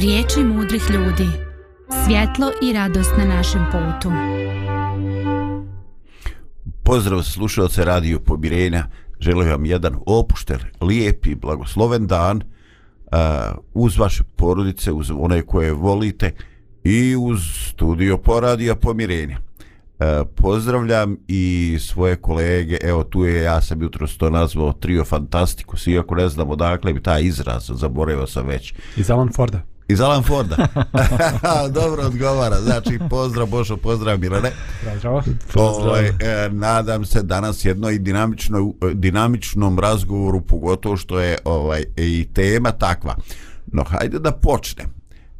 Riječi mudrih ljudi. Svjetlo i radost na našem putu. Pozdrav slušalce Radio Pomirenja. Želim vam jedan opušten, lijep i blagosloven dan uh, uz vaše porodice, uz one koje volite i uz studio Poradija Pomirenja. Uh, pozdravljam i svoje kolege, evo tu je, ja sam jutro to nazvao Trio Fantastikus, iako ne znam odakle bi taj izraz, zaboravio sam već. Iz Alan Forda. Iz Alan Forda. Dobro odgovara. Znači, pozdrav Bošo, pozdrav Milane. Pozdrav. Ovaj, e, nadam se danas jednoj dinamično, dinamičnom razgovoru, pogotovo što je ovaj i tema takva. No, hajde da počnem.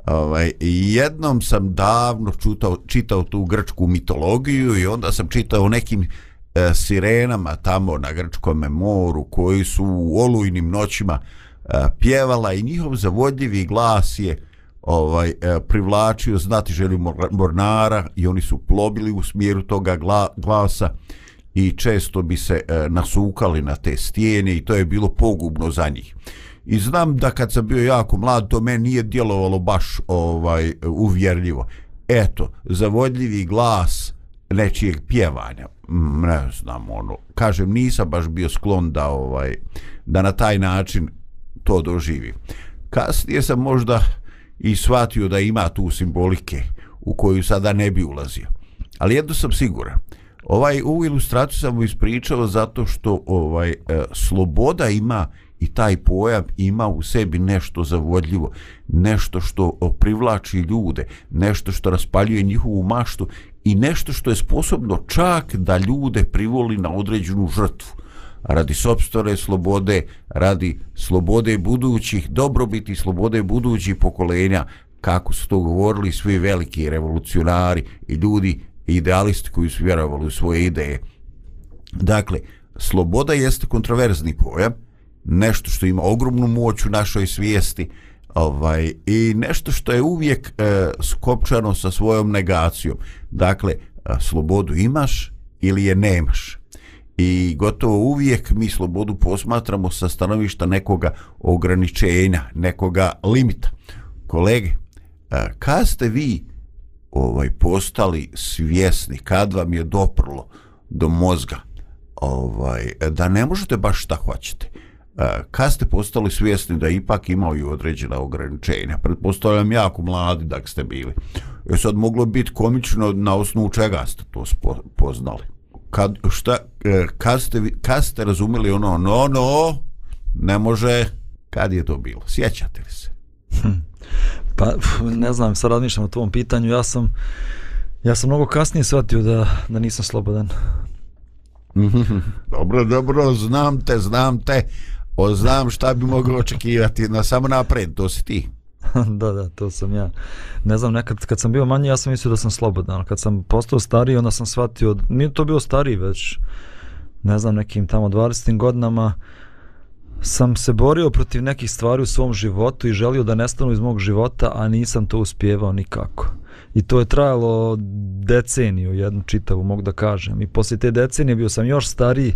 Ovaj, jednom sam davno čutao, čitao tu grčku mitologiju i onda sam čitao nekim e, sirenama tamo na grčkom moru koji su u olujnim noćima E, pjevala i njihov zavodljivi glas je ovaj e, privlačio znati želju mornara i oni su plobili u smjeru toga gla, glasa i često bi se e, nasukali na te stijene i to je bilo pogubno za njih. I znam da kad sam bio jako mlad to meni nije djelovalo baš ovaj uvjerljivo. Eto, zavodljivi glas nečijeg pjevanja. Mm, ne znam, ono, kažem, nisam baš bio sklon da ovaj da na taj način to doživi. Kasnije sam možda i shvatio da ima tu simbolike u koju sada ne bi ulazio. Ali jedno sam siguran. Ovaj u ilustraciju sam mu ispričao zato što ovaj e, sloboda ima i taj pojam ima u sebi nešto zavodljivo, nešto što privlači ljude, nešto što raspaljuje njihovu maštu i nešto što je sposobno čak da ljude privoli na određenu žrtvu radi sobstvene slobode, radi slobode budućih, dobrobiti slobode budućih pokolenja, kako su to govorili svi veliki revolucionari i ljudi idealisti koji su vjerovali u svoje ideje. Dakle, sloboda jeste kontroverzni pojam, nešto što ima ogromnu moć u našoj svijesti ovaj, i nešto što je uvijek e, skopčano sa svojom negacijom. Dakle, e, slobodu imaš ili je nemaš i gotovo uvijek mi slobodu posmatramo sa stanovišta nekoga ograničenja, nekoga limita. Kolege, kad ste vi ovaj postali svjesni, kad vam je doprlo do mozga ovaj da ne možete baš šta hoćete, kad ste postali svjesni da ipak imao i određena ograničenja, pretpostavljam jako mladi da ste bili, je sad moglo biti komično na osnovu čega ste to poznali? Kad, šta, e, kad, ste, kad ste razumeli ono, no, no, ne može, kad je to bilo? Sjećate li se? Hm. Pa, ne znam, sad razmišljam o tvom pitanju, ja sam, ja sam mnogo kasnije shvatio da, da nisam slobodan. dobro, dobro, znam te, znam te, o, znam šta bi mogao očekivati, na samo napred, to si ti. da, da, to sam ja. Ne znam, nekad kad sam bio manji, ja sam mislio da sam slobodan. Kad sam postao stariji, onda sam shvatio, nije to bio stariji već, ne znam, nekim tamo 20. godinama, sam se borio protiv nekih stvari u svom životu i želio da nestanu iz mog života, a nisam to uspjevao nikako. I to je trajalo deceniju, jednu čitavu, mogu da kažem. I poslije te decenije bio sam još stariji,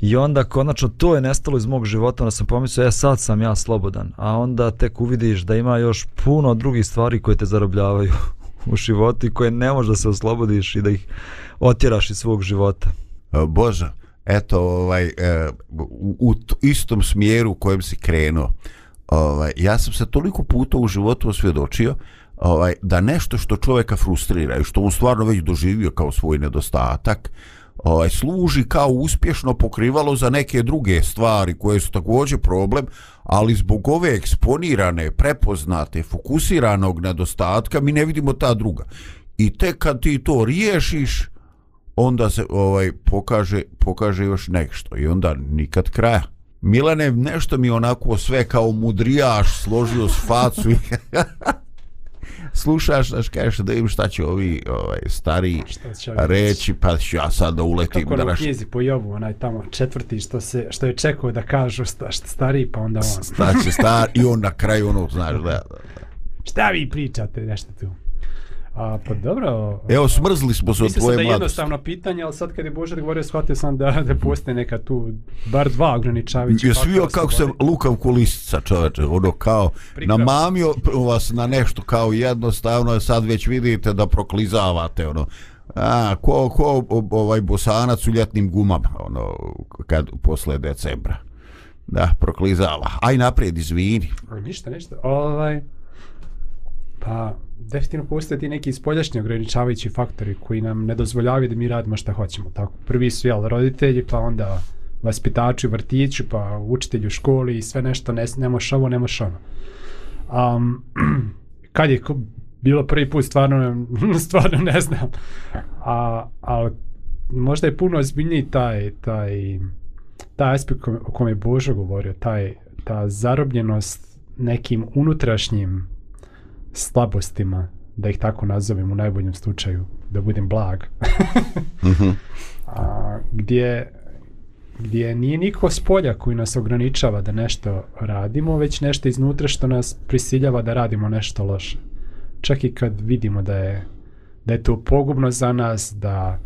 I onda konačno to je nestalo iz mog života, onda sam pomislio, ja e, sad sam ja slobodan. A onda tek uvidiš da ima još puno drugih stvari koje te zarobljavaju u životu i koje ne možeš da se oslobodiš i da ih otjeraš iz svog života. E, Bože, eto, ovaj, e, u, u istom smjeru u kojem si krenuo, ovaj, ja sam se toliko puta u životu osvjedočio ovaj, da nešto što čovjeka frustrira i što on stvarno već doživio kao svoj nedostatak, ovaj, služi kao uspješno pokrivalo za neke druge stvari koje su također problem, ali zbog ove eksponirane, prepoznate, fokusiranog nedostatka mi ne vidimo ta druga. I tek kad ti to riješiš, onda se ovaj pokaže pokaže još nešto i onda nikad kraja. Milane, nešto mi onako sve kao mudrijaš složio s facu slušaš, znaš, kažeš da im šta će ovi ovaj, stari reći, pa ću ja sad da uletim. Kako da naš... knjizi po Jobu, onaj tamo četvrti što, se, što je čekao da kažu sta, šta stari, pa onda on. Šta će star, i on na kraju ono, znaš, da. Šta vi pričate, nešto tu? A, pa dobro. Evo, smrzli smo se od Mislio sam tvoje da je mladosti. jednostavno pitanje, ali sad kad je Božar govorio, shvatio sam da, da postoje neka tu, bar dva ograničavajuća Jesi vidio faktora kako se lukav kulistica čoveče, ono kao Prikrao. namamio vas na nešto kao jednostavno sad već vidite da proklizavate ono a ko ko ovaj bosanac u ljetnim gumama ono kad posle decembra da proklizava aj naprijed izvini Ništa, ništa. Ovaj, pa, definitivno postoje ti neki spoljašnji ograničavajući faktori koji nam ne dozvoljavaju da mi radimo šta hoćemo. Tako, prvi su jel, roditelji, pa onda vaspitači u vrtiću, pa učitelji u školi i sve nešto, ne, ne moš ovo, ne moš ono. Um, kad je bilo prvi put, stvarno, stvarno ne znam. A, ali možda je puno ozbiljniji taj, taj, taj aspekt o o kom je Božo govorio, taj, ta zarobljenost nekim unutrašnjim slabostima, da ih tako nazovem u najboljem slučaju, da budem blag, Mhm. a, gdje, gdje nije niko s polja koji nas ograničava da nešto radimo, već nešto iznutra što nas prisiljava da radimo nešto loše. Čak i kad vidimo da je, da je to pogubno za nas, da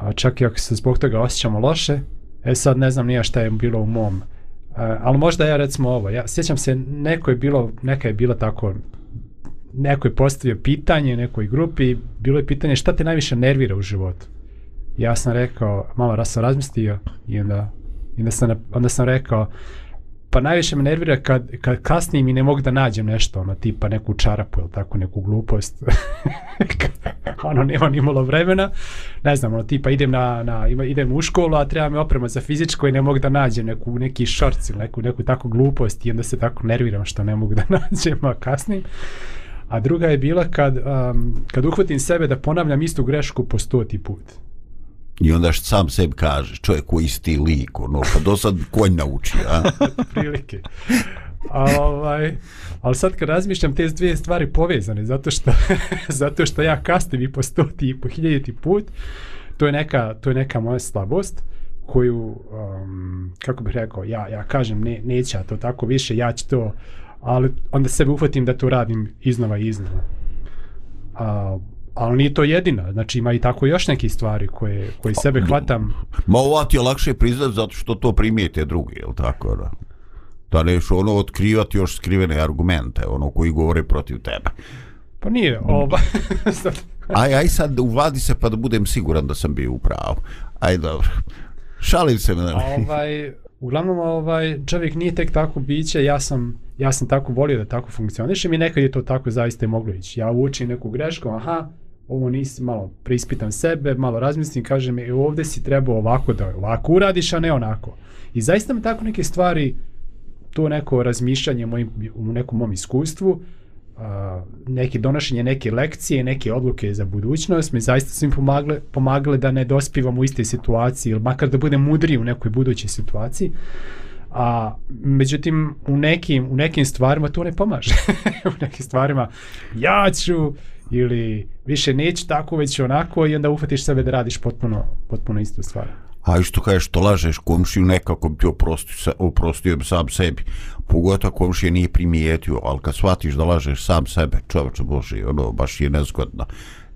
a čak i ako se zbog toga osjećamo loše, e sad ne znam nija šta je bilo u mom, a, ali možda ja recimo ovo, ja sjećam se neko je bilo, neka je bila tako, neko je postavio pitanje nekoj grupi, bilo je pitanje šta te najviše nervira u životu. Ja sam rekao, malo raz sam razmislio i onda, i onda, sam, onda sam rekao, pa najviše me nervira kad, kad kasnijem i ne mogu da nađem nešto, ono, tipa neku čarapu ili tako, neku glupost. ono, nema ni malo vremena. Ne znam, ono, tipa idem, na, na, idem u školu, a treba mi oprema za fizičko i ne mogu da nađem neku, neki šorc ili neku, neku takvu glupost i onda se tako nerviram što ne mogu da nađem, a kasnim. A druga je bila kad, um, kad uhvatim sebe da ponavljam istu grešku po stoti put. i onda što sam sebi kažeš čovjek koji isti lik ono pa do sad konj nauči a prilike. A, ovaj, ali sad kad razmišljam te dvije stvari povezane, zato što, zato što ja kasnim i po stoti i po hiljaditi put, to je neka, to je neka moja slabost koju, um, kako bih rekao, ja, ja kažem, ne, neće ja to tako više, ja ću to, ali onda sebe uhvatim da to radim iznova i iznova. A, ali nije to jedina, znači ima i tako još neki stvari koje, koje sebe hvatam Ma ova ti je lakše priznat zato što to primijete drugi, jel tako? Da, da neš ono otkrivati još skrivene argumente, ono koji govore protiv tebe. Pa nije, ova, Aj, aj sad uvadi se pa da budem siguran da sam bio u pravu. Aj, dobro. Šalim se. Ne? ovaj, uglavnom ovaj, čovjek nije tek tako biće, ja sam, ja sam tako volio da tako funkcionišem i nekad je to tako zaista i moglo ići. Ja učim neku grešku, aha, ovo nisi malo prispitam sebe, malo razmislim, kažem, e, ovdje si trebao ovako da ovako uradiš, a ne onako. I zaista me tako neke stvari, to neko razmišljanje mojim, u nekom mom iskustvu, a, neki donošenje neke lekcije, neke odluke za budućnost mi zaista su im pomagle, pomagale da ne dospivam u iste situaciji ili makar da budem mudriji u nekoj budućoj situaciji. A međutim u nekim u nekim stvarima to ne pomaže. u nekim stvarima ja ću ili više neću tako već onako i onda uhvatiš sebe da radiš potpuno potpuno istu stvar. A što kažeš, što lažeš komšiju nekako bi ti oprostio, sa- oprostio bi sam sebi. Pogotovo komšije nije primijetio, ali kad shvatiš da lažeš sam sebe, čovječe Bože, ono, baš je nezgodno.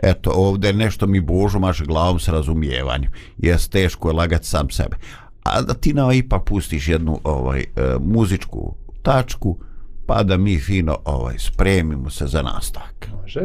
Eto, ovdje nešto mi Božo maše glavom s razumijevanjem. Jes teško je lagati sam sebe. A da ti na ipak pustiš jednu ovaj e, muzičku tačku, pa da mi fino ovaj spremimo se za nastavak. Može?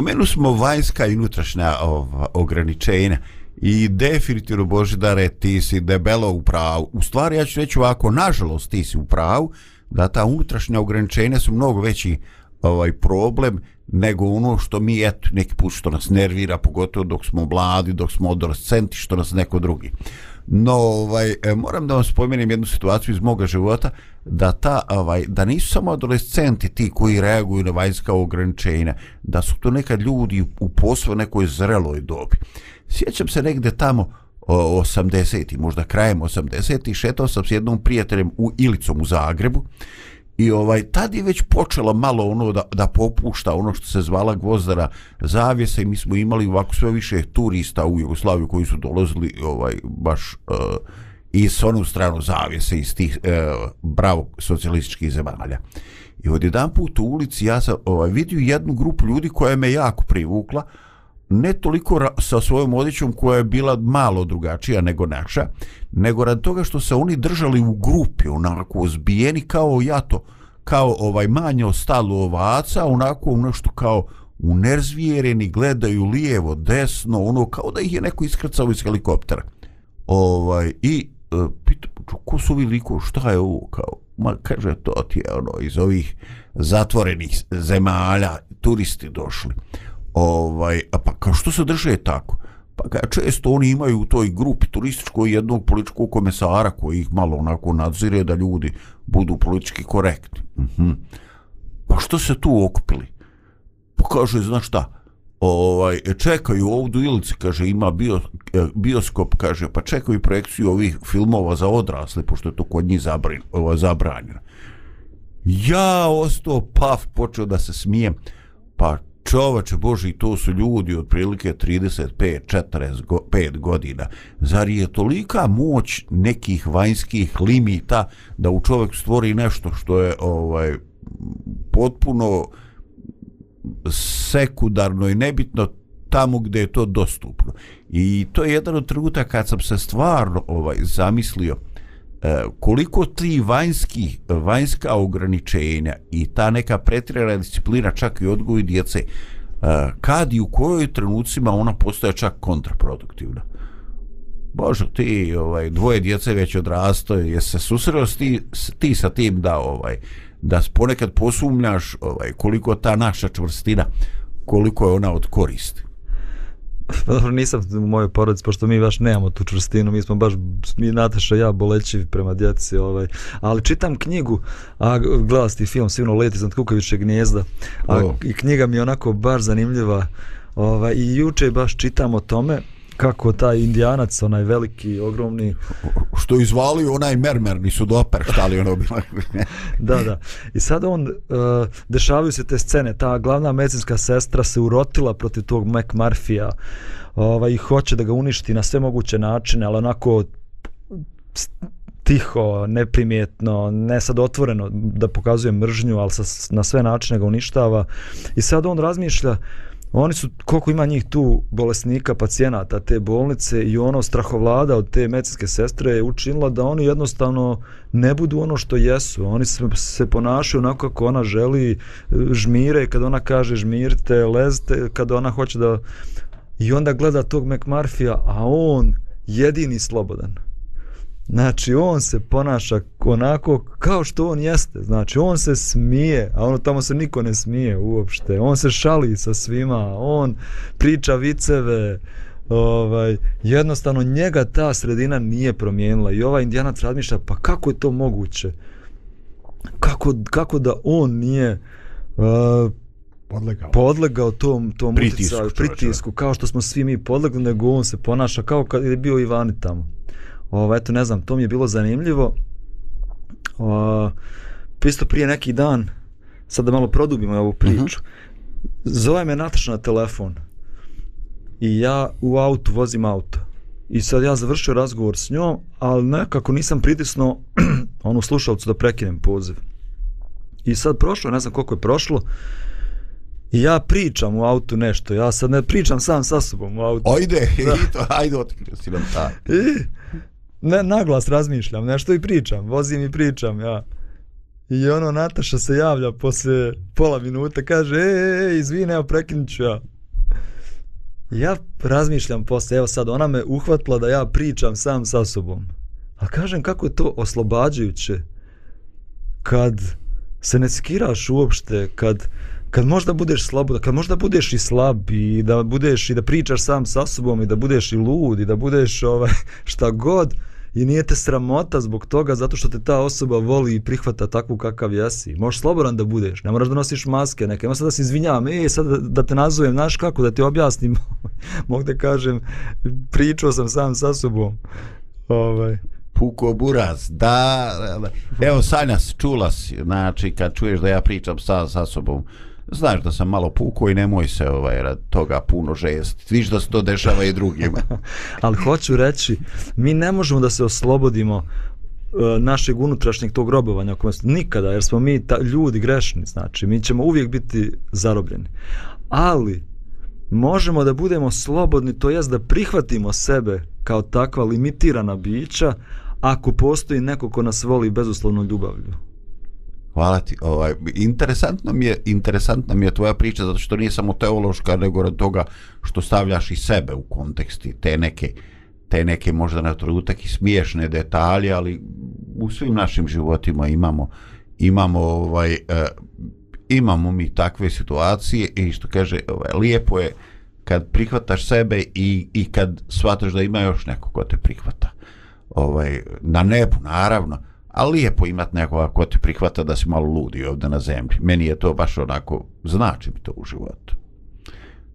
Spomenu smo vanjska i unutrašnja ova, ograničenja i definitivno Božidare ti si debelo u pravu. U stvari ja ću reći ovako, nažalost ti si u pravu da ta unutrašnja ograničenja su mnogo veći ovaj problem nego ono što mi eto neki put što nas nervira pogotovo dok smo mladi, dok smo adolescenti što nas neko drugi. No, ovaj, e, moram da vam spomenem jednu situaciju iz moga života, da ta, ovaj, da nisu samo adolescenti ti koji reaguju na vanjska ograničenja, da su to nekad ljudi u posve nekoj zreloj dobi. Sjećam se negde tamo 80-ti, možda krajem 80. šetao sam s jednom prijateljem u Ilicom u Zagrebu I ovaj tad je već počela malo ono da, da popušta ono što se zvala gvozdara zavjesa i mi smo imali ovako sve više turista u Jugoslaviju koji su dolazili ovaj baš uh, i s onu stranu zavjese iz tih uh, bravo socijalističkih zemalja. I od jedan put u ulici ja sam ovaj, vidio jednu grupu ljudi koja me jako privukla, ne toliko sa svojom odjećom koja je bila malo drugačija nego naša, nego rad toga što se oni držali u grupi, onako zbijeni kao jato, kao ovaj manje ostalo ovaca, onako nešto kao unerzvijereni, gledaju lijevo, desno, ono kao da ih je neko iskrcao iz helikoptera. Ovaj, I e, pitam, ko su ovi liko, šta je ovo? Kao, ma kaže, to ti je ono, iz ovih zatvorenih zemalja, turisti došli. Ovaj, a pa kao što se drže tako? Pa ga često oni imaju u toj grupi turističkoj jednog političkog komesara koji ih malo onako nadzire da ljudi budu politički korektni. Uh mhm. -huh. Pa što se tu okupili? Pa kaže, znaš šta, ovaj, čekaju ovdje ilici, kaže, ima bio, e, bioskop, kaže, pa čekaju projekciju ovih filmova za odrasle, pošto je to kod njih zabrin, ovaj, zabranjeno. Ja ostao paf, počeo da se smijem, pa čovače Boži, to su ljudi otprilike 35-45 godina. Zar je tolika moć nekih vanjskih limita da u čovjek stvori nešto što je ovaj potpuno sekundarno i nebitno tamo gdje je to dostupno. I to je jedan od trenuta kad sam se stvarno ovaj zamislio E, koliko ti vanjski, vanjska ograničenja i ta neka pretjerana disciplina čak i odgoju djece, e, kad i u kojoj trenucima ona postaje čak kontraproduktivna. Bože, ti ovaj, dvoje djece već odrasto, je se susreo ti, ti sa tim da ovaj da ponekad posumnjaš ovaj, koliko ta naša čvrstina, koliko je ona od koristi. Pa dobro, nisam u mojoj porodici, pošto mi baš nemamo tu čvrstinu, mi smo baš, mi Nataša ja bolećivi prema djeci, ovaj. ali čitam knjigu, a gledala ti film, sigurno Leti iznad Kukoviće gnjezda, a oh. i knjiga mi je onako baš zanimljiva, ovaj, i juče baš čitam o tome, kako taj indijanac, onaj veliki, ogromni... Što izvali onaj mermer, nisu doper, šta li ono bilo. da, da. I sad on, uh, dešavaju se te scene, ta glavna medicinska sestra se urotila protiv tog McMurphy-a ovaj, i hoće da ga uništi na sve moguće načine, ali onako tiho, neprimjetno, ne sad otvoreno da pokazuje mržnju, ali sa, na sve načine ga uništava. I sad on razmišlja, uh, Oni su, koliko ima njih tu bolesnika, pacijenata, te bolnice i ono strahovlada od te medicinske sestre je učinila da oni jednostavno ne budu ono što jesu. Oni se, se ponašaju onako kako ona želi, e, žmire kad ona kaže žmirte, lezte, kad ona hoće da... I onda gleda tog McMurphy-a, a on jedini slobodan. Znači, on se ponaša onako kao što on jeste. Znači, on se smije, a ono tamo se niko ne smije uopšte. On se šali sa svima, on priča viceve, ovaj, jednostavno njega ta sredina nije promijenila. I ovaj indijanac razmišlja, pa kako je to moguće? Kako, kako da on nije uh, podlegao, podlegao tom, tom pritisku, uticaju, pritisku, kao što smo svi mi podlegli, nego on se ponaša kao kad je bio Ivani tamo. Ovo, eto, ne znam, to mi je bilo zanimljivo. O, isto prije neki dan, sad da malo produbimo ovu priču, uh mhm. -huh. zove me Nataša na telefon i ja u autu vozim auto. I sad ja završio razgovor s njom, ali nekako nisam pritisnuo onu slušalcu da prekinem poziv. I sad prošlo, ne znam koliko je prošlo, I ja pričam u autu nešto, ja sad ne pričam sam sa sobom u autu. Ajde, da. ajde, otkrio si nam ta. I, ne, naglas razmišljam, nešto i pričam, vozim i pričam, ja. I ono, Nataša se javlja posle pola minuta, kaže, e, e, e izvini, evo prekinut ću ja. Ja razmišljam posle, evo sad, ona me uhvatila da ja pričam sam sa sobom. A kažem, kako je to oslobađajuće kad se ne skiraš uopšte, kad, kad možda budeš slabo, kad možda budeš i slab i da budeš i da pričaš sam sa sobom i da budeš i lud i da budeš ovaj, šta god, i nije te sramota zbog toga zato što te ta osoba voli i prihvata takvu kakav jesi. Možeš slobodan da budeš, ne moraš da nosiš maske neke, ima sad da se izvinjavam, e, sad da, da te nazovem, znaš kako, da ti objasnim, mogu da kažem, pričao sam sam sa sobom. Ovaj. Puko buraz, da. Evo, Sanja, čula si, znači, kad čuješ da ja pričam sa, sa sobom, znaš da sam malo puko i nemoj se ovaj, rad toga puno žest. Viš da se to dešava i drugima. Ali hoću reći, mi ne možemo da se oslobodimo e, našeg unutrašnjeg tog robovanja kojem nikada, jer smo mi ta, ljudi grešni, znači mi ćemo uvijek biti zarobljeni. Ali možemo da budemo slobodni, to jest da prihvatimo sebe kao takva limitirana bića, ako postoji neko ko nas voli bezuslovno ljubavlju. Hvala ti. Ovaj, interesantno, mi je, interesantna mi je tvoja priča, zato što nije samo teološka, nego od toga što stavljaš i sebe u konteksti, te neke, te neke možda na trenutak i smiješne detalje, ali u svim našim životima imamo, imamo, ovaj, eh, imamo mi takve situacije i što kaže, ovaj, lijepo je kad prihvataš sebe i, i kad shvataš da ima još neko ko te prihvata. Ovaj, na nebu, naravno, ali lijepo imat nekoga ko te prihvata da si malo ludi ovdje na zemlji. Meni je to baš onako, znači mi to u životu.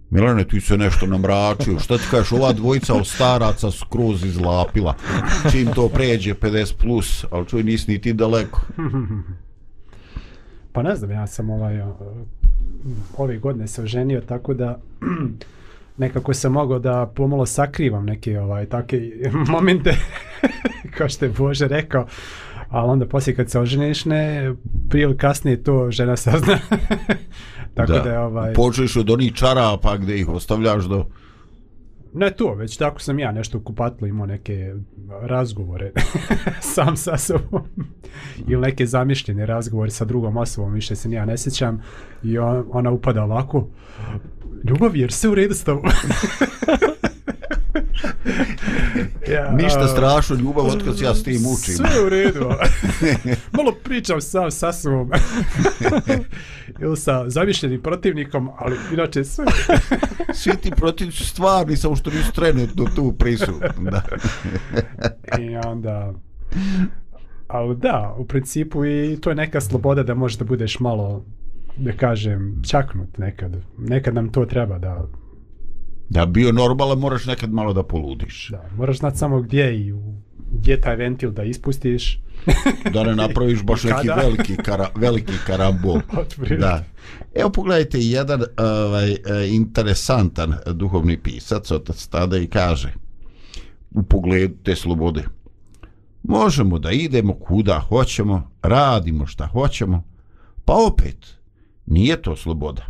Milane, ti se nešto namračio. Šta ti kažeš, ova dvojica od staraca skroz izlapila. Čim to pređe 50+, plus, ali čuj, nisi ni ti daleko. Pa ne znam, ja sam ovaj, ove godine se oženio, tako da nekako sam mogao da pomalo sakrivam neke ovaj, take momente, kao što je Bože rekao, ali onda poslije kad se oženiš, ne, prije ili kasnije to žena sazna. tako da, da je ovaj... Počeš od onih čarapa gdje ih ostavljaš do... Ne to, već tako sam ja nešto u kupatlu imao neke razgovore sam sa sobom. Ili neke zamišljene razgovore sa drugom osobom, više se ja ne sjećam. I on, ona upada ovako ljubav jer se u redu s tobom ja, Ništa strašno, ljubav, otkad ja s tim učim. Sve u redu. Malo pričam sam sa sobom. Ili sa zamišljenim protivnikom, ali inače sve. Svi ti protivnici stvarni, samo što nisu trenutno tu prisutni. Da. I onda... Ali da, u principu i to je neka sloboda da možeš da budeš malo, da kažem, čaknut nekad. Nekad nam to treba da Da bio normalan, moraš nekad malo da poludiš. Da, moraš znati samo gdje i u, gdje taj ventil da ispustiš. da ne napraviš baš neki veliki, kara, veliki karambol. da. Evo pogledajte, jedan ovaj, e, interesantan duhovni pisac, otac tada i kaže u pogledu te slobode. Možemo da idemo kuda hoćemo, radimo šta hoćemo, pa opet, nije to sloboda.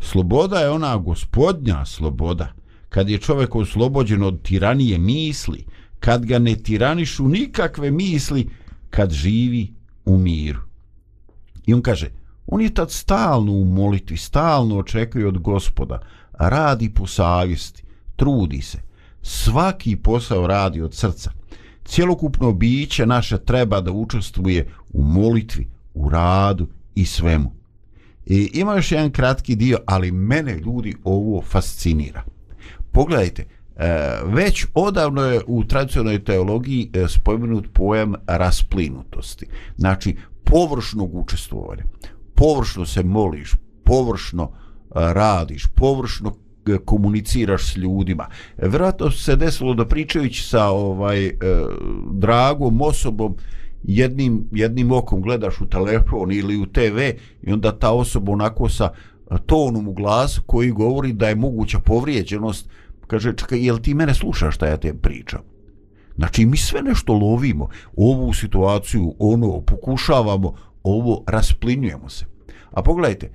Sloboda je ona gospodnja sloboda, kad je čovjek oslobođen od tiranije misli, kad ga ne tiranišu nikakve misli, kad živi u miru. I on kaže, on je tad stalno u molitvi, stalno očekuje od gospoda, radi po savjesti, trudi se, svaki posao radi od srca. Cjelokupno biće naše treba da učestvuje u molitvi, u radu i svemu. I ima još jedan kratki dio, ali mene ljudi ovo fascinira. Pogledajte, e, već odavno je u tradicionalnoj teologiji e, spomenut pojam rasplinutosti. Znači, površnog učestvovanja. Površno se moliš, površno e, radiš, površno komuniciraš s ljudima. Vjerojatno se desilo da pričajući sa ovaj dragom osobom jednim, jednim okom gledaš u telefon ili u TV i onda ta osoba onako sa tonom u glasu koji govori da je moguća povrijeđenost, kaže, čekaj, jel ti mene slušaš šta ja te pričam? Znači, mi sve nešto lovimo, ovu situaciju, ono, pokušavamo, ovo, rasplinjujemo se. A pogledajte,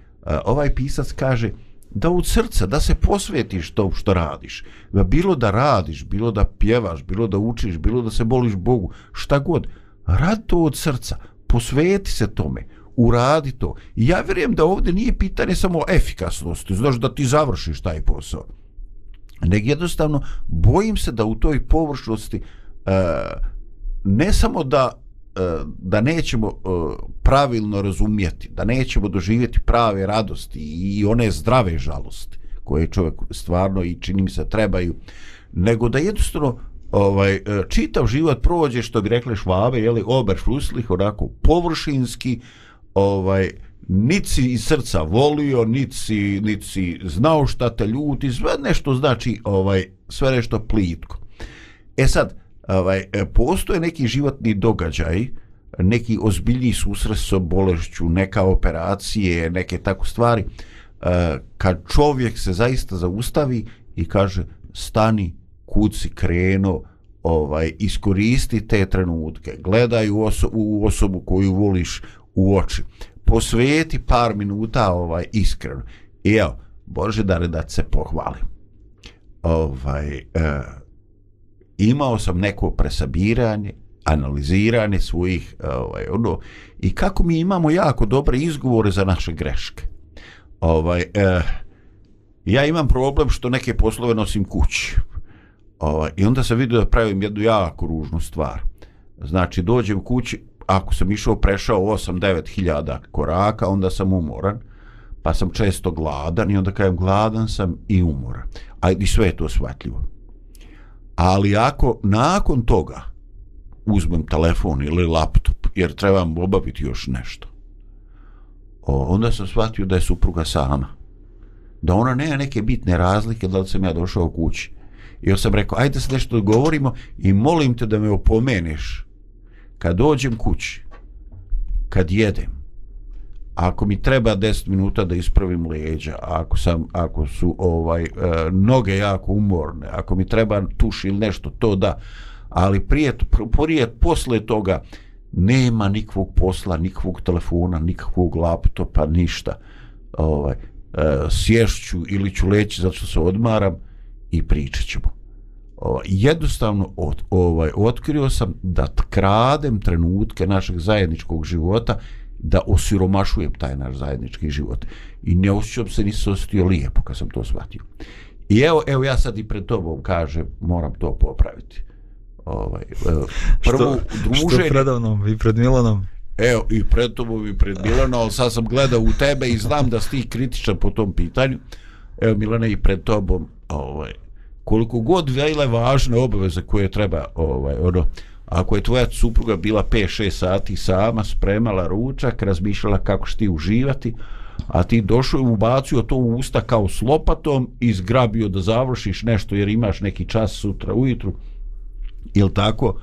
ovaj pisac kaže da od srca, da se posvetiš to što radiš. Da Bilo da radiš, bilo da pjevaš, bilo da učiš, bilo da se boliš Bogu, šta god Radi to od srca, posveti se tome, uradi to. I ja vjerujem da ovdje nije pitanje samo efikasnosti, znaš da ti završiš taj posao. Nego jednostavno, bojim se da u toj površnosti uh, ne samo da e, da nećemo e, pravilno razumjeti, da nećemo doživjeti prave radosti i one zdrave žalosti koje čovjek stvarno i čini mi se trebaju, nego da jednostavno ovaj e, čitav život prođe što bi rekli švabe, je li oberšuslih, onako površinski, ovaj nici iz srca volio, nici, nici znao šta te ljuti, sve nešto znači ovaj sve nešto plitko. E sad, ovaj, e, postoje neki životni događaj, neki ozbiljni susret sa bolešću, neka operacije, neke tako stvari, e, kad čovjek se zaista zaustavi i kaže stani, kud si krenuo, ovaj, iskoristi te trenutke, gledaj u, oso u osobu koju voliš u oči, posvijeti par minuta ovaj, iskreno. I evo, Bože da da se pohvalim. Ovaj, e, imao sam neko presabiranje, analiziranje svojih ovaj, ono, i kako mi imamo jako dobre izgovore za naše greške. Ovaj, e, ja imam problem što neke poslove nosim kući. Ovaj, I onda sam vidio da pravim jednu jako ružnu stvar. Znači, dođem kući, ako sam išao, prešao 8-9 hiljada koraka, onda sam umoran, pa sam često gladan i onda kajem gladan sam i umoran. A i sve je to shvatljivo. Ali ako nakon toga uzmem telefon ili laptop, jer trebam obaviti još nešto, o, onda sam shvatio da je supruga sama. Da ona nema neke bitne razlike da li sam ja došao u kući I ja sam rekao, ajde se nešto govorimo i molim te da me opomeneš kad dođem kući, kad jedem, ako mi treba 10 minuta da ispravim leđa, ako sam ako su ovaj e, noge jako umorne, ako mi treba tuš ili nešto, to da. Ali prije prije posle toga nema nikvog posla, nikvog telefona, nikakvog laptopa, ništa. Ovaj e, sješću ili ću leći zato što se odmaram i pričat ćemo. Ovaj, jednostavno od, ovaj, otkrio sam da kradem trenutke našeg zajedničkog života da osiromašujem taj naš zajednički život. I ne osjećam se, nisam osjetio lijepo kad sam to shvatio. I evo, evo ja sad i pred tobom kažem, moram to popraviti. Ovaj, prvo, što, druženje... Što predavnom i pred Milanom? Evo, i pred tobom i pred Milanom, ali sad sam gledao u tebe i znam da si ti kritičan po tom pitanju. Evo, Milane, i pred tobom, ovaj, koliko god vele važne obaveze koje treba ovaj ono ako je tvoja supruga bila 5-6 sati sama spremala ručak razmišljala kako će ti uživati a ti došao i ubacio to u usta kao s lopatom i zgrabio da završiš nešto jer imaš neki čas sutra ujutru ili tako?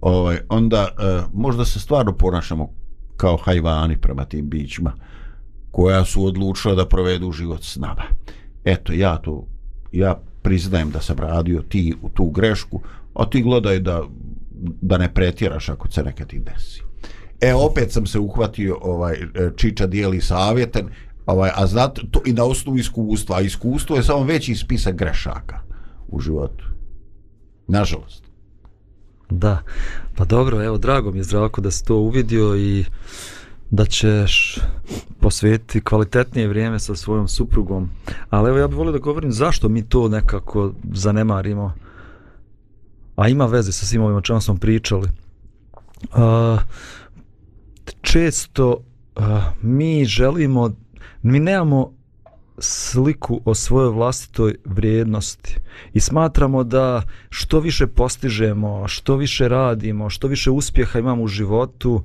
Ovaj, onda eh, možda se stvarno ponašamo kao hajvani prema tim bićima koja su odlučila da provedu život s nama. Eto ja to ja priznajem da sam radio ti u tu grešku, a ti gledaj da, da ne pretjeraš ako se nekad i desi. E, opet sam se uhvatio, ovaj, e, Čiča dijeli savjeten, ovaj, a znate, to i na osnovu iskustva, a iskustvo je samo veći spisak grešaka u životu. Nažalost. Da, pa dobro, evo, drago mi je zdravko da si to uvidio i da ćeš posvetiti kvalitetnije vrijeme sa svojom suprugom. Ali evo ja bih volio da govorim zašto mi to nekako zanemarimo. A ima veze sa svim ovim o čemu smo pričali. Uh, često uh, mi želimo, mi nemamo sliku o svojoj vlastitoj vrijednosti i smatramo da što više postižemo, što više radimo, što više uspjeha imamo u životu,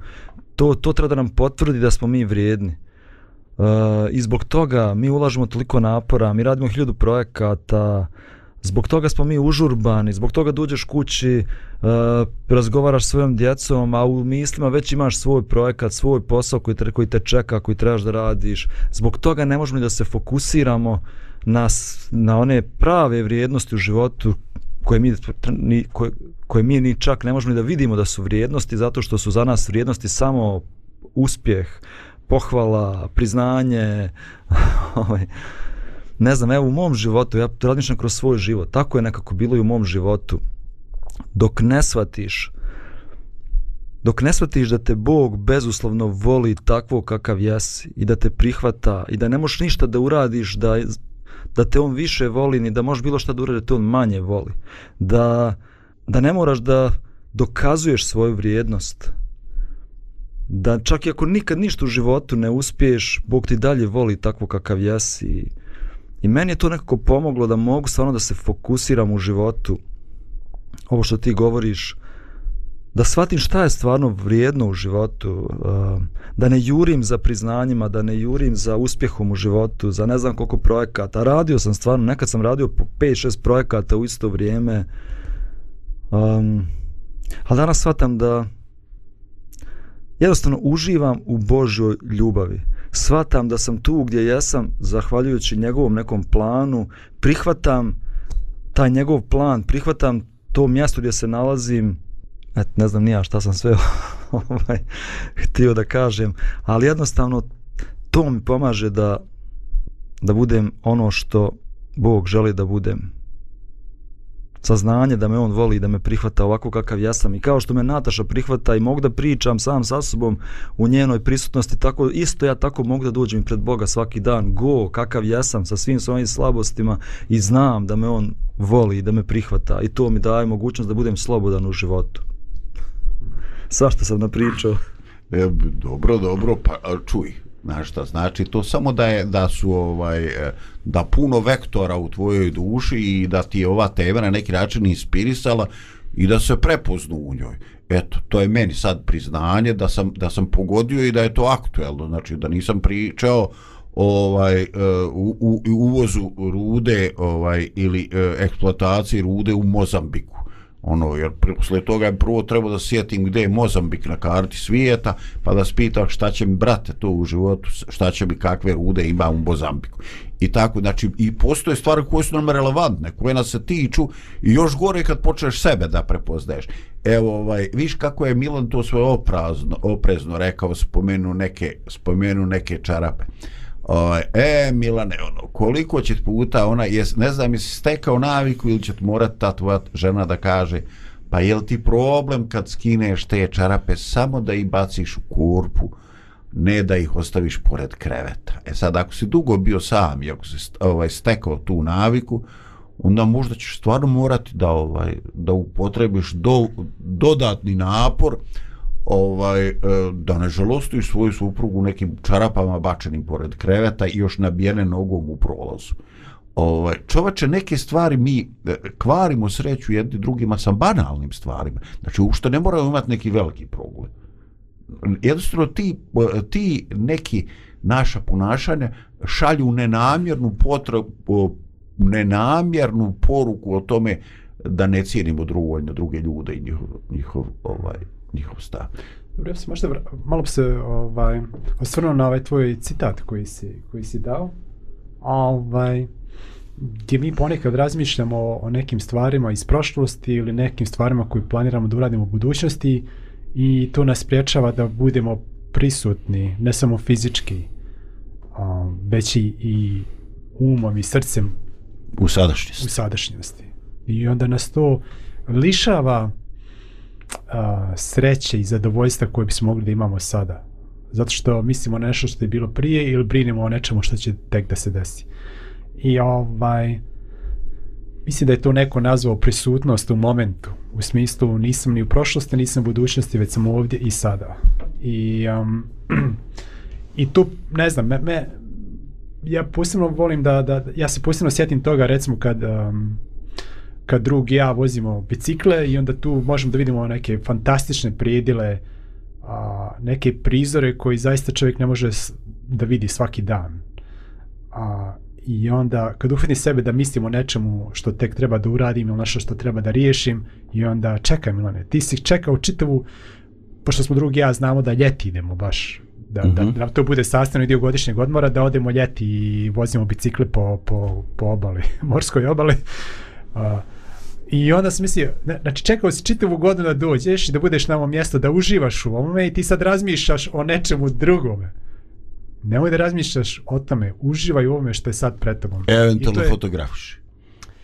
to, to treba da nam potvrdi da smo mi vrijedni. Uh, I zbog toga mi ulažemo toliko napora, mi radimo hiljadu projekata, zbog toga smo mi užurbani, zbog toga dođeš kući, uh, razgovaraš svojom djecom, a u mislima već imaš svoj projekat, svoj posao koji te, koji te čeka, koji trebaš da radiš. Zbog toga ne možemo da se fokusiramo na, na one prave vrijednosti u životu koje mi, ni, koje, koje mi ni čak ne možemo da vidimo da su vrijednosti zato što su za nas vrijednosti samo uspjeh, pohvala, priznanje. Ovaj, ne znam, evo u mom životu, ja razmišljam kroz svoj život, tako je nekako bilo i u mom životu. Dok ne shvatiš dok ne shvatiš da te Bog bezuslovno voli takvo kakav jesi i da te prihvata i da ne možeš ništa da uradiš da, da te on više voli ni da možeš bilo šta da uradi da te on manje voli. Da, da ne moraš da dokazuješ svoju vrijednost. Da čak i ako nikad ništa u životu ne uspiješ Bog ti dalje voli takvo kakav jesi. I, i meni je to nekako pomoglo da mogu stvarno da se fokusiram u životu. Ovo što ti govoriš da shvatim šta je stvarno vrijedno u životu, um, da ne jurim za priznanjima, da ne jurim za uspjehom u životu, za ne znam koliko projekata. Radio sam stvarno, nekad sam radio po 5-6 projekata u isto vrijeme, um, ali danas shvatam da jednostavno uživam u Božoj ljubavi. Shvatam da sam tu gdje jesam, zahvaljujući njegovom nekom planu, prihvatam taj njegov plan, prihvatam to mjesto gdje se nalazim, et, ne znam nija šta sam sve ovaj, htio da kažem, ali jednostavno to mi pomaže da da budem ono što Bog želi da budem. Saznanje da me on voli da me prihvata ovako kakav ja sam. I kao što me Nataša prihvata i mogu da pričam sam sa sobom u njenoj prisutnosti, tako isto ja tako mogu da dođem pred Boga svaki dan, go, kakav ja sam sa svim svojim slabostima i znam da me on voli i da me prihvata. I to mi daje mogućnost da budem slobodan u životu svašta sam napričao. E, dobro, dobro, pa čuj, znaš šta znači to samo da je da su ovaj e, da puno vektora u tvojoj duši i da ti je ova tema na neki način inspirisala i da se prepoznu u njoj. Eto, to je meni sad priznanje da sam da sam pogodio i da je to aktuelno, znači da nisam pričao ovaj e, u, u, u uvozu rude ovaj ili e, eksploataciji rude u Mozambiku ono, jer posle toga je prvo treba da sjetim gdje je Mozambik na karti svijeta, pa da spitam šta će mi brate to u životu, šta će mi kakve rude ima u Mozambiku. I tako, znači, i postoje stvari koje su nam relevantne, koje nas se tiču i još gore kad počneš sebe da prepoznaješ. Evo, ovaj, viš kako je Milan to svoje oprazno, oprezno rekao, spomenu neke, spomenu neke čarape. Ovaj, e, Milane, ono, koliko će puta ona, jes, ne znam, jesi stekao naviku ili će morati ta tvoja žena da kaže, pa je ti problem kad skineš te čarape samo da ih baciš u kurpu, ne da ih ostaviš pored kreveta. E sad, ako si dugo bio sam i ako si ovaj, stekao tu naviku, onda možda ćeš stvarno morati da ovaj da upotrebiš do, dodatni napor ovaj e, da ne žalostiš svoju suprugu nekim čarapama bačenim pored kreveta i još nabijene nogom u prolazu. Ovaj čovače neke stvari mi e, kvarimo sreću jedni drugima sa banalnim stvarima. Znači uopšte ne moramo imati neki veliki problem. Jednostavno ti, e, ti neki naša ponašanja šalju nenamjernu potrebu nenamjernu poruku o tome da ne cijenimo drugovoljno druge ljude i njihov, njihov ovaj, njihov stav. Dobro, ja se možda malo bi se ovaj, osvrnuo na ovaj tvoj citat koji si, koji si dao. Ovaj, gdje mi ponekad razmišljamo o, o nekim stvarima iz prošlosti ili nekim stvarima koje planiramo da uradimo u budućnosti i to nas priječava da budemo prisutni, ne samo fizički, um, već i, i umom i srcem U sadašnjosti. u sadašnjosti. I onda nas to lišava a, sreće i zadovoljstva koje bismo mogli da imamo sada. Zato što mislimo na nešto što je bilo prije ili brinemo o nečemu što će tek da se desi. I ovaj, mislim da je to neko nazvao prisutnost u momentu. U smislu nisam ni u prošlosti, nisam u budućnosti, već sam ovdje i sada. I, um, i tu, ne znam, me, me, ja posebno volim da, da, ja se posebno sjetim toga recimo kad um, kad drug i ja vozimo bicikle i onda tu možemo da vidimo neke fantastične prijedile a, neke prizore koji zaista čovjek ne može da vidi svaki dan a, i onda kad uhvatim sebe da mislim o nečemu što tek treba da uradim ili nešto što treba da riješim i onda čekaj Milane, ti si čekao čitavu pošto smo drugi ja znamo da ljeti idemo baš da, mm -hmm. da, da to bude sastavni dio godišnjeg odmora da odemo ljeti i vozimo bicikle po, po, po obali, morskoj obali a, I onda sam mislio, znači čekao si čitavu godinu da dođeš i da budeš na ovom mjestu, da uživaš u ovome i ti sad razmišljaš o nečemu drugome. Nemoj da razmišljaš o tome, uživaj u ovome što je sad pred tobom. Eventualno je- fotografiš.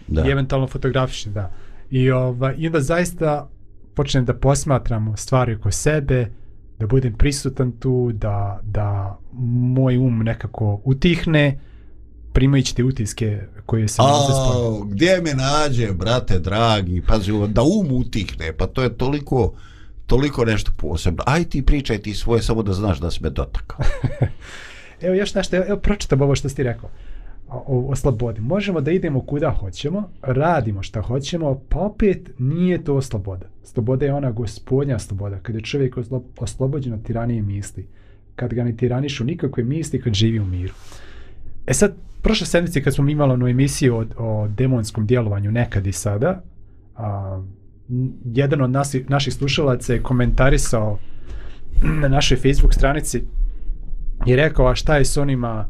Da. I eventualno fotografiši, da. I, ova, I onda zaista počnem da posmatram stvari oko sebe, da budem prisutan tu, da, da moj um nekako utihne, primajući te utiske koje se nalaze gdje me nađe, brate dragi, pazi, da um utihne, pa to je toliko, toliko nešto posebno. Aj ti pričaj ti svoje, samo da znaš da si me dotakao. Evo još nešto, evo, evo pročitam ovo što si ti rekao o, o, slobodi. Možemo da idemo kuda hoćemo, radimo šta hoćemo, pa opet nije to sloboda. Sloboda je ona gospodnja sloboda, kada je čovjek oslo, oslobođen od tiranije misli, kad ga ne tiranišu nikakve misli, kad živi u miru. E sad, prošle sedmice kad smo imali onu emisiju o, o demonskom djelovanju nekad i sada, a, jedan od nasi, naših slušalaca je komentarisao na našoj Facebook stranici i rekao, a šta je s onima,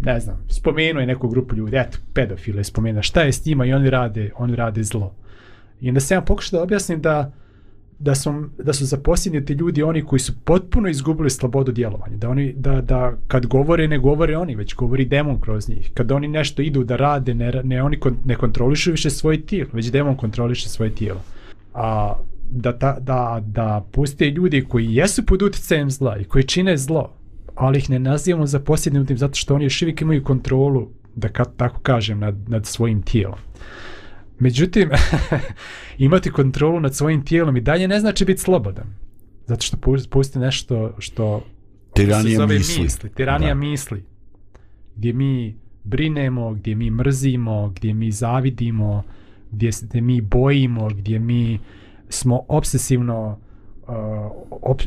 ne znam, spomenuo je neku grupu ljudi, eto, pedofile spomenuo, šta je s njima i oni rade, oni rade zlo. I onda sam ja pokušao da objasnim da da su, da su zaposljedniti ljudi oni koji su potpuno izgubili slobodu djelovanja. Da, oni, da, da kad govore, ne govore oni, već govori demon kroz njih. Kad oni nešto idu da rade, ne, ne oni kon, ne kontrolišu više svoje tijelo, već demon kontroliše svoje tijelo. A da, ta, da, da postoje ljudi koji jesu pod utjecajem zla i koji čine zlo, ali ih ne nazivamo zaposljednitim zato što oni još uvijek imaju kontrolu, da ka, tako kažem, nad, nad svojim tijelom. Međutim, imati kontrolu nad svojim tijelom i dalje ne znači biti slobodan. Zato što postoji nešto što Tiranija se zove misli. misli. Tiranija Da. misli. Gdje mi brinemo, gdje mi mrzimo, gdje mi zavidimo, gdje se mi bojimo, gdje mi smo obsesivno uh, op,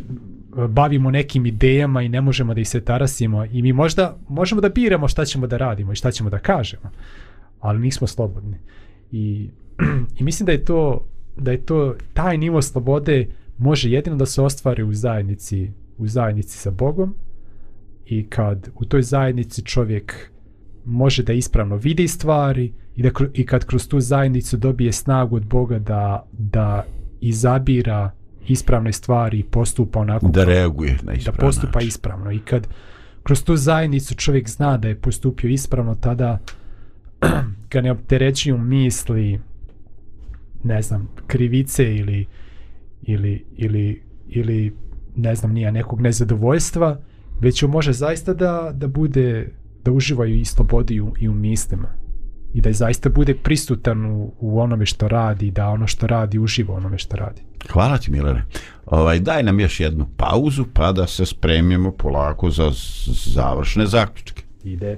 bavimo nekim idejama i ne možemo da ih se tarasimo i mi možda možemo da biramo šta ćemo da radimo i šta ćemo da kažemo, ali nismo slobodni. I, i mislim da je to da je to taj nivo slobode može jedino da se ostvari u zajednici u zajednici sa Bogom i kad u toj zajednici čovjek može da ispravno vidi stvari i, da, i kad kroz tu zajednicu dobije snagu od Boga da, da izabira ispravne stvari i postupa onako Da reaguje na da ispravan postupa način. ispravno i kad kroz tu zajednicu čovjek zna da je postupio ispravno tada ga ne opterećuju misli ne znam krivice ili ili ili ili ne znam nija nekog nezadovoljstva već on može zaista da da bude da uživaju i slobodi u, i u mislima i da zaista bude prisutan u, u onome što radi da ono što radi uživa u onome što radi Hvala ti, Milane. Ovaj, daj nam još jednu pauzu, pa da se spremimo polako za završne zaključke. ide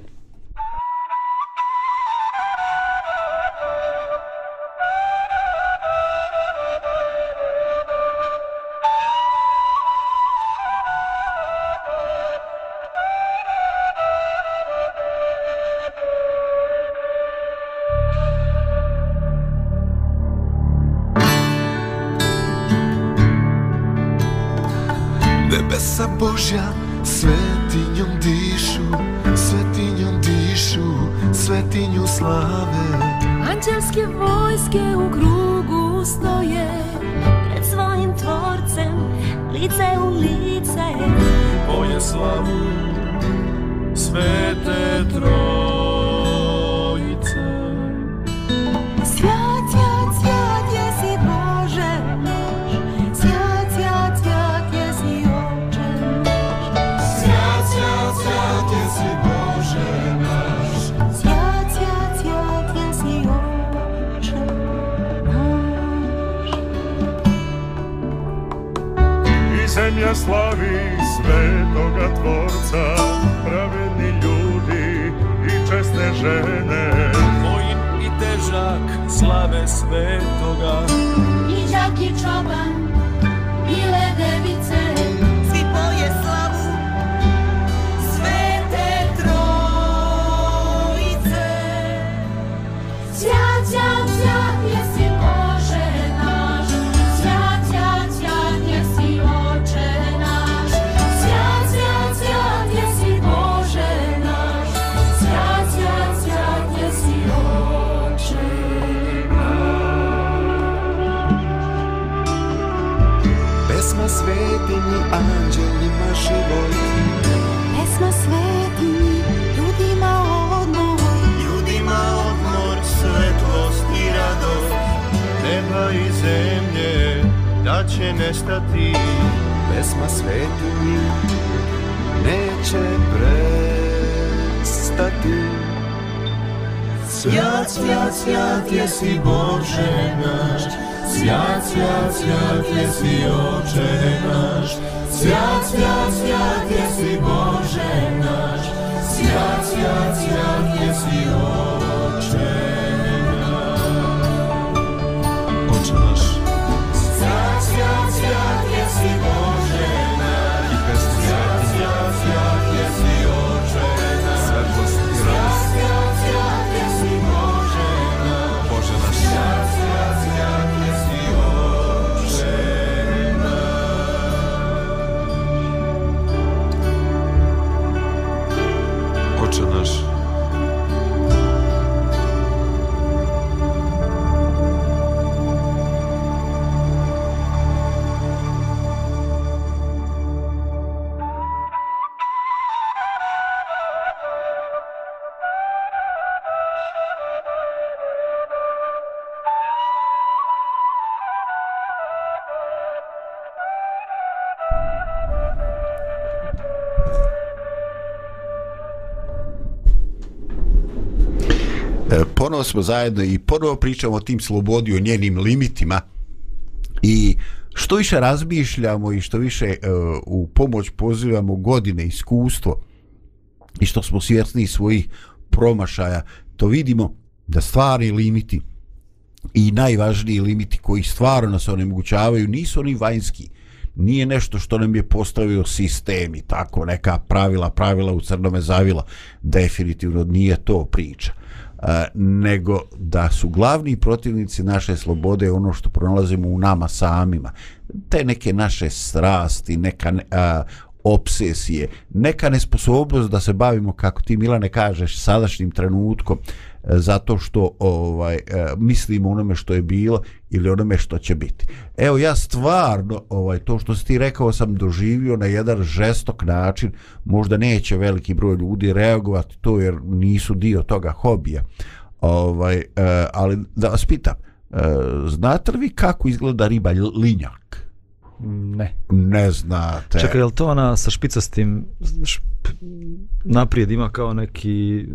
Pesma sveti mi neće prestati. Svjat, svjat, svjat jesi Bože naš, Svjat, svjat, svjat jesi Oče naš, Svjat, svjat, svjat jesi Bože naš, Svjat, svjat, svjat jesi Oče Oče naš. Svjat, svjat, svjat jesi Bože naš, E, ponovo smo zajedno i ponovo pričamo o tim slobodi, o njenim limitima i što više razmišljamo i što više uh, u pomoć pozivamo godine, iskustvo i što smo svjesni svojih promašaja, to vidimo da stvari limiti i najvažniji limiti koji stvarno nas onemogućavaju nisu oni vanjski, nije nešto što nam je postavio sistem i tako neka pravila, pravila u crnome zavila, definitivno nije to priča. Nego da su glavni protivnici naše slobode ono što pronalazimo u nama samima. Te neke naše strasti, neka a, obsesije, neka nesposobnost da se bavimo, kako ti Milane kažeš, sadašnjim trenutkom, e, zato što ovaj e, mislimo onome što je bilo ili onome što će biti. Evo ja stvarno ovaj to što si ti rekao sam doživio na jedan žestok način, možda neće veliki broj ljudi reagovati to jer nisu dio toga hobija. Ovaj e, ali da vas pitam, znate li vi kako izgleda riba linjak? Ne. Ne znate. Čekaj, je li to ona sa špicastim šp, naprijed ima kao neki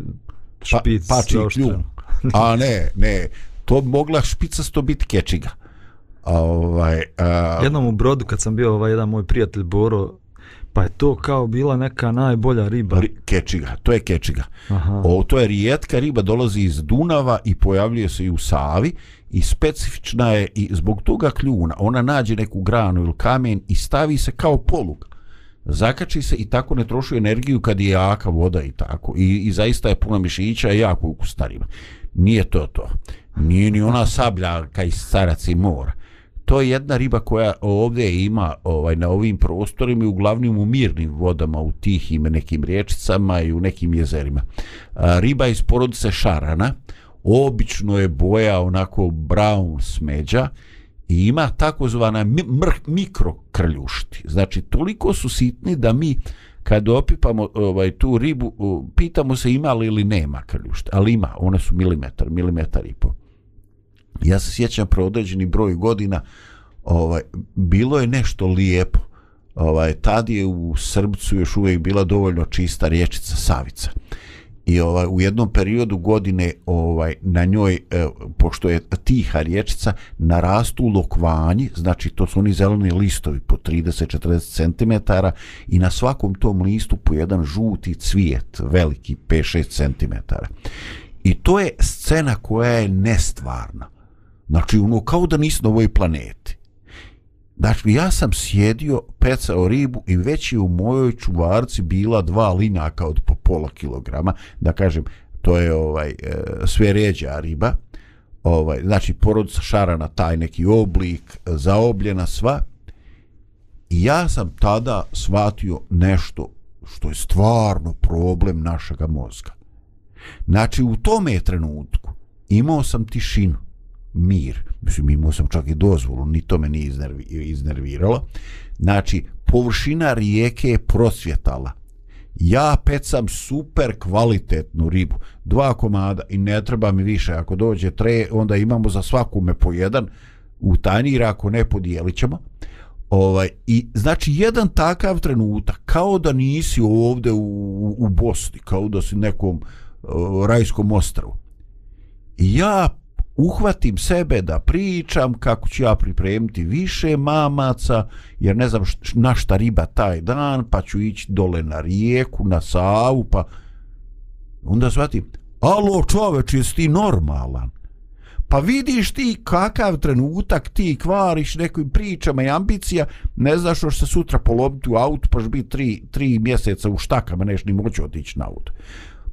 špic pa, pači zaoštren? kljun. A ne, ne. To mogla špicasto biti kečiga. A, ovaj, a, Jednom u brodu kad sam bio ovaj jedan moj prijatelj Boro, pa je to kao bila neka najbolja riba. ri, kečiga, to je kečiga. Aha. O, to je rijetka riba, dolazi iz Dunava i pojavljuje se i u Savi i specifična je i zbog toga kljuna. Ona nađe neku granu ili kamen i stavi se kao polug. Zakači se i tako ne troši energiju kad je jaka voda i tako. I, i zaista je puna mišića i jako ukusna riba. Nije to to. Nije ni ona sabljarka iz Caraci mora. To je jedna riba koja ovdje ima ovaj na ovim prostorima i uglavnom u mirnim vodama, u tihim nekim riječicama i u nekim jezerima. A, riba iz porodice šarana, obično je boja onako brown smeđa i ima takozvana mikrokrljušti. Znači, toliko su sitni da mi kad opipamo ovaj tu ribu, pitamo se ima li ili nema krljušta, ali ima, one su milimetar, milimetar i pol. Ja se sjećam pro određeni broj godina, ovaj, bilo je nešto lijepo. Ovaj, tad je u Srbcu još uvijek bila dovoljno čista riječica Savica. I ovaj, u jednom periodu godine ovaj na njoj, eh, pošto je tiha riječica, narastu lokvanji, znači to su oni zeleni listovi po 30-40 cm i na svakom tom listu po jedan žuti cvijet, veliki 5-6 cm. I to je scena koja je nestvarna. Znači, ono, kao da nisi na ovoj planeti. Znači, ja sam sjedio, pecao ribu i već je u mojoj čuvarci bila dva linjaka od po pola kilograma. Da kažem, to je ovaj e, sve ređa riba. Ovaj, znači, porodica šarana, taj neki oblik, zaobljena sva. I ja sam tada shvatio nešto što je stvarno problem našega mozga. Znači, u tome trenutku imao sam tišinu, mir. Mislim, imao sam čak i dozvolu, ni to me nije iznervi, iznerviralo. Znači, površina rijeke je prosvjetala. Ja pecam super kvalitetnu ribu. Dva komada i ne treba mi više. Ako dođe tre, onda imamo za svakome po jedan u tanjir, ako ne podijelit ćemo. Ovaj, I znači jedan takav trenutak, kao da nisi ovde u, u Bosni, kao da si nekom uh, rajskom ostravu. I ja uhvatim sebe da pričam kako ću ja pripremiti više mamaca, jer ne znam na šta riba taj dan, pa ću ići dole na rijeku, na Savu, pa onda shvatim, alo čoveč, jesi ti normalan? Pa vidiš ti kakav trenutak ti kvariš nekim pričama i ambicija, ne znaš što se sutra polomiti u auto, pa biti tri, tri mjeseca u štakama, neš ni moći otići na auto.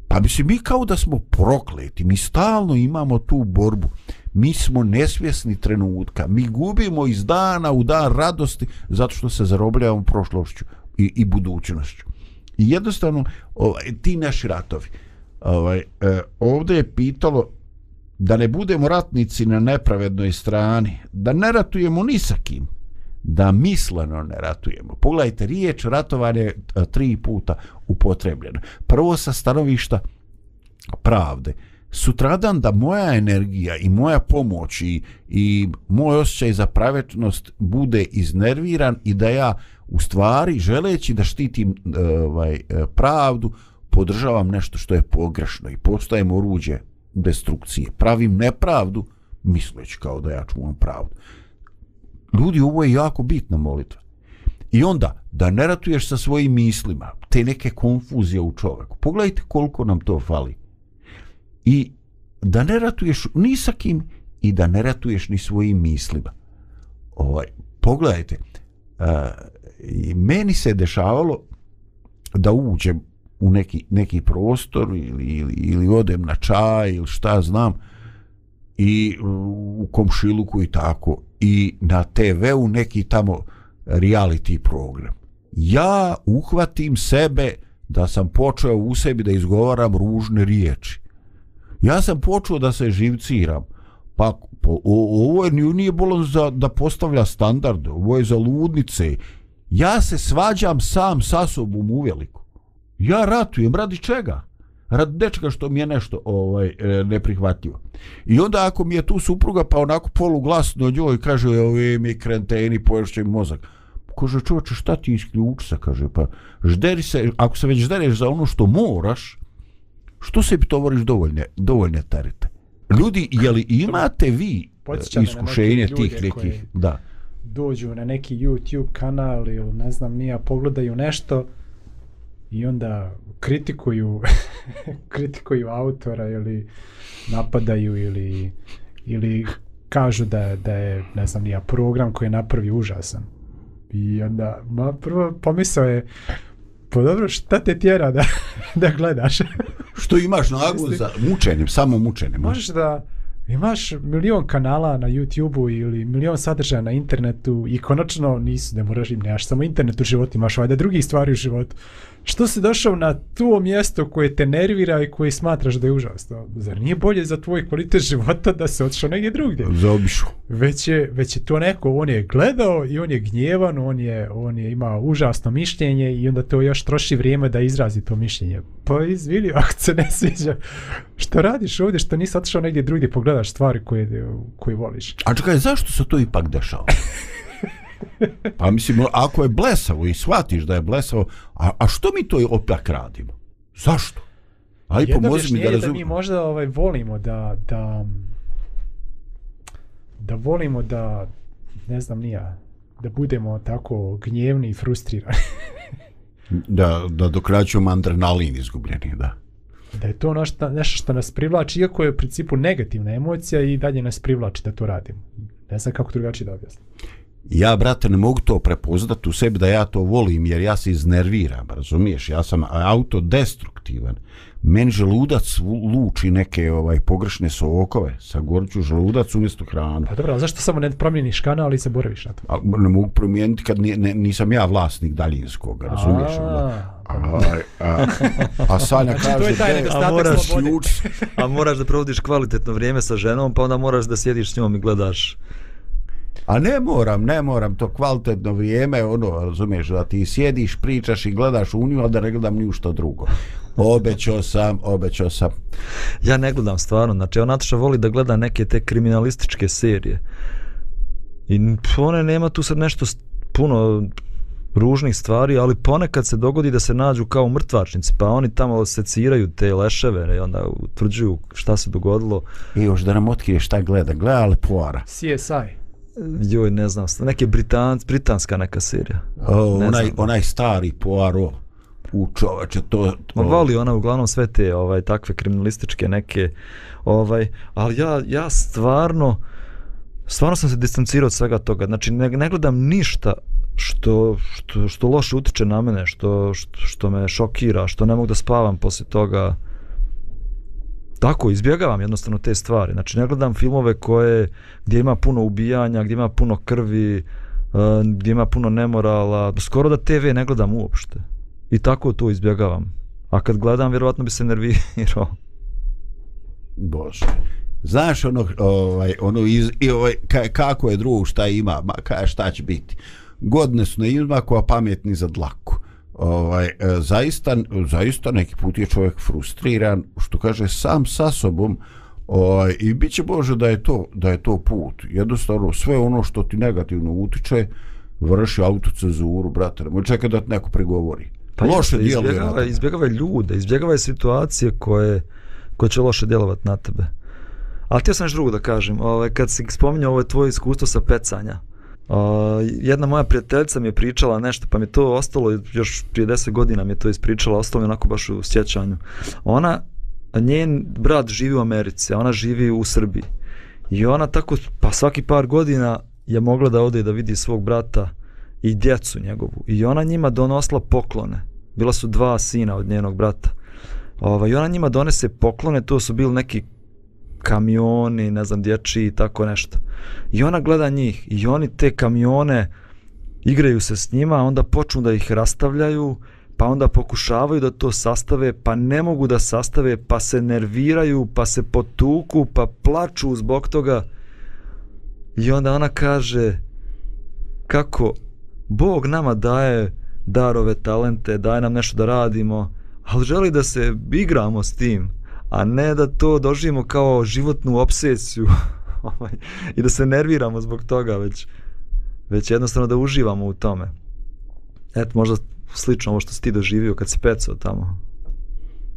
Pa mislim, mi kao da smo prokleti, mi stalno imamo tu borbu. Mi smo nesvjesni trenutka, mi gubimo iz dana u dan radosti zato što se zarobljavamo prošlošću i, i budućnošću. I jednostavno, ovaj, ti naši ratovi, ovaj, eh, ovdje je pitalo da ne budemo ratnici na nepravednoj strani, da ne ratujemo ni sa kim, da misleno ne ratujemo. Pogledajte, riječ ratovanje e, tri puta upotrebljena. Prvo sa stanovišta pravde. Sutradan da moja energija i moja pomoć i, i moj osjećaj za pravetnost bude iznerviran i da ja u stvari želeći da štitim e, ovaj, e, pravdu podržavam nešto što je pogrešno i postajem oruđe destrukcije. Pravim nepravdu misleći kao da ja čuvam pravdu. Ljudi, ovo je jako bitna molitva. I onda, da ne ratuješ sa svojim mislima, te neke konfuzije u čoveku. Pogledajte koliko nam to fali. I da ne ratuješ ni sa kim i da ne ratuješ ni svojim mislima. Ovaj, pogledajte, uh, meni se dešavalo da uđem u neki, neki prostor ili, ili, ili odem na čaj ili šta znam i u komšiluku i tako i na TV-u neki tamo reality program. Ja uhvatim sebe da sam počeo u sebi da izgovaram ružne riječi. Ja sam počeo da se živciram. Pa po, o, ovo je, nije bilo za, da postavlja standard, ovo je za ludnice. Ja se svađam sam sa sobom uveliko. Ja ratujem, radi čega? Radi dečka što mi je nešto ovaj, e, neprihvatljivo. I onda ako mi je tu supruga pa onako poluglasno njoj kaže ovi mi krenteni poješće mi mozak. Kaže čovječe šta ti isključi se kaže pa žderi se, ako se već ždereš za ono što moraš što se tovoriš dovoljne, dovoljne terete. Ljudi, je li imate vi Podsjeća me na iskušenje tih nekih, da. dođu na neki YouTube kanal ili ne znam nija, pogledaju nešto i onda kritikuju kritikuju autora ili napadaju ili ili kažu da, da je ne znam nija program koji je napravi užasan i onda ma prvo pomisao je pa dobro šta te tjera da, da gledaš Što imaš nagu za mučenjem, samo mučenjem. Možeš da imaš milion kanala na YouTube-u ili milion sadržaja na internetu i konačno nisu, ne moraš im, nemaš samo internet u životu, imaš valjda drugih stvari u životu. Što si došao na to mjesto koje te nervira i koje smatraš da je užasno? Zar nije bolje za tvoj kvalitet života da se otišao negdje drugdje? Zaobišu. Već je, već je to neko, on je gledao i on je gnjevan, on je, on je imao užasno mišljenje i onda to još troši vrijeme da izrazi to mišljenje. Pa izvili, ako se ne sviđa, što radiš ovdje, što nisi otišao negdje drugdje, pogledaš stvari koje, koje voliš. A čekaj, zašto se to ipak dešava? Pa mislim, ako je blesavo i shvatiš da je blesavo, a, a što mi to opak radimo? Zašto? Aj, Jedno pomozi mi da objašnjenje da mi razumijem. možda ovaj, volimo da, da, da volimo da, ne znam nija, da budemo tako gnjevni i frustrirani. Da, da dokraćujemo adrenalin izgubljeni, da. da je to nešto, nešto što nas privlači, iako je u principu negativna emocija i dalje nas privlači da to radimo. Ne znam kako drugačije da objasnim. Ja, brate, ne mogu to prepoznati u sebi da ja to volim, jer ja se iznerviram, razumiješ? Ja sam autodestruktivan. Meni želudac luči neke ovaj pogrešne sokove, sa gorću želudac umjesto hranu. Pa dobro, ali zašto samo ne promijeniš kanal i se boraviš na to? A, ne mogu promijeniti kad ni, ne, nisam ja vlasnik daljinskog, razumiješ? onda? A, A, a, a Sanja Znači, to kaže je taj "De, nedostatak a moraš slobode." ključ. A moraš da provodiš kvalitetno vrijeme sa ženom, pa onda moraš da sjediš s njom i gledaš. A ne moram, ne moram, to kvalitetno vrijeme, ono, razumiješ, da ti sjediš, pričaš i gledaš u nju, a da ne gledam ni u što drugo. Obećao sam, obećao sam. Ja ne gledam stvarno, znači ona Nataša voli da gleda neke te kriminalističke serije. I one nema tu sad nešto, puno ružnih stvari, ali ponekad se dogodi da se nađu kao mrtvačnici, pa oni tamo seciraju te leševe i onda utvrđuju šta se dogodilo. I još da nam otkrije šta gleda. Gleda li Poara? CSI. Joj, ne znam, neke Britan, britanska neka serija. O, Ne onaj, znam. onaj stari Poaro. U čoveče, to... On o, voli ona uglavnom sve te ovaj takve kriminalističke neke ovaj ali ja ja stvarno stvarno sam se distancirao od svega toga. Znači ne, ne gledam ništa što, što, što loše utiče na mene, što, što, što me šokira, što ne mogu da spavam poslije toga. Tako, izbjegavam jednostavno te stvari. Znači, ne gledam filmove koje, gdje ima puno ubijanja, gdje ima puno krvi, eh, gdje ima puno nemorala. Skoro da TV ne gledam uopšte. I tako to izbjegavam. A kad gledam, vjerovatno bi se nervirao. Bože. Znaš ono, ovaj, ono iz, i ovaj, ka, kako je drugo, šta ima, ma, ka, šta će biti. Godine su na izmaku, a pametni za dlaku. Ovaj, e, zaista, zaista neki put je čovjek frustriran, što kaže, sam sa sobom, ovaj, i bit će Bože da je, to, da je to put. Jednostavno, sve ono što ti negativno utiče, vrši autocezuru, brate, nemoj čekaj da ti neko prigovori. Loše jeste, djeluje izbjegava, tebe. izbjegavaj ljude, izbjegavaj situacije koje, koje će loše djelovati na tebe. Ali htio sam nešto drugo da kažem. Ove, kad si spominjao ovo tvoje iskustvo sa pecanja, o, jedna moja prijateljica mi je pričala nešto, pa mi je to ostalo, još prije deset godina mi je to ispričala, ostalo mi je onako baš u sjećanju. Ona, njen brat živi u Americi, a ona živi u Srbiji. I ona tako, pa svaki par godina je mogla da ode i da vidi svog brata i djecu njegovu. I ona njima donosla poklone. Bila su dva sina od njenog brata. Ovaj, I ona njima donese poklone, to su bili neki kamioni, ne znam, dječji i tako nešto. I ona gleda njih i oni te kamione igraju se s njima, onda počnu da ih rastavljaju, pa onda pokušavaju da to sastave, pa ne mogu da sastave, pa se nerviraju, pa se potuku, pa plaču zbog toga. I onda ona kaže kako Bog nama daje darove, talente, daje nam nešto da radimo, ali želi da se igramo s tim, a ne da to doživimo kao životnu obsesiju ovaj, i da se nerviramo zbog toga, već, već jednostavno da uživamo u tome. Eto, možda slično ovo što si ti doživio kad si pecao tamo.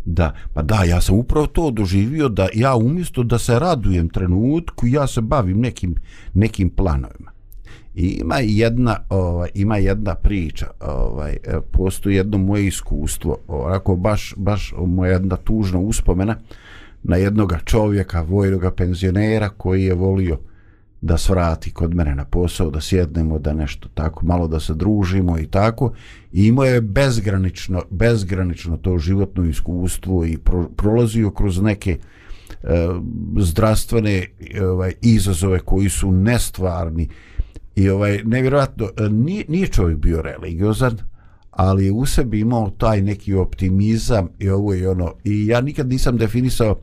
Da, pa da, ja sam upravo to doživio da ja umjesto da se radujem trenutku, ja se bavim nekim, nekim planovima. I ima jedna, ovaj, ima jedna priča, ovaj, e, postoji jedno moje iskustvo, onako baš, baš moja jedna tužna uspomena na jednoga čovjeka, vojnoga penzionera koji je volio da svrati kod mene na posao, da sjednemo, da nešto tako, malo da se družimo i tako. I imao je bezgranično, bezgranično to životno iskustvo i pro, prolazio kroz neke e, zdravstvene ovaj, izazove koji su nestvarni i ovaj nevjerojatno e, nije, nije čovjek bio religiozan ali je u sebi imao taj neki optimizam i ovo i ono. I ja nikad nisam definisao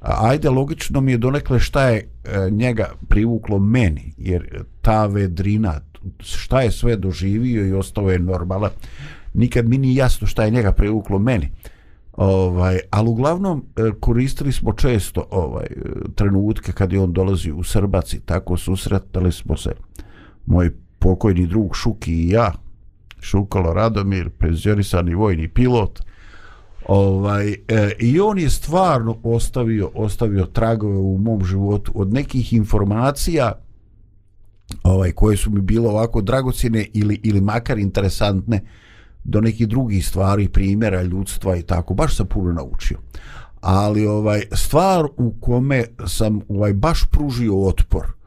ajde logično mi je donekle šta je e, njega privuklo meni jer ta vedrina šta je sve doživio i ostao je normalan. Nikad mi nije jasno šta je njega privuklo meni. Ovaj ali uglavnom e, koristili smo često ovaj trenutke kad je on dolazi u Srbac i tako susretali smo se moj pokojni drug Šuki i ja Šukalo Radomir penzionisani vojni pilot ovaj e, i on je stvarno ostavio ostavio tragove u mom životu od nekih informacija ovaj koje su mi bile ovako dragocjene ili ili makar interesantne do nekih drugih stvari primjera ljudstva i tako. Baš sam puno naučio. Ali ovaj stvar u kome sam ovaj baš pružio otpor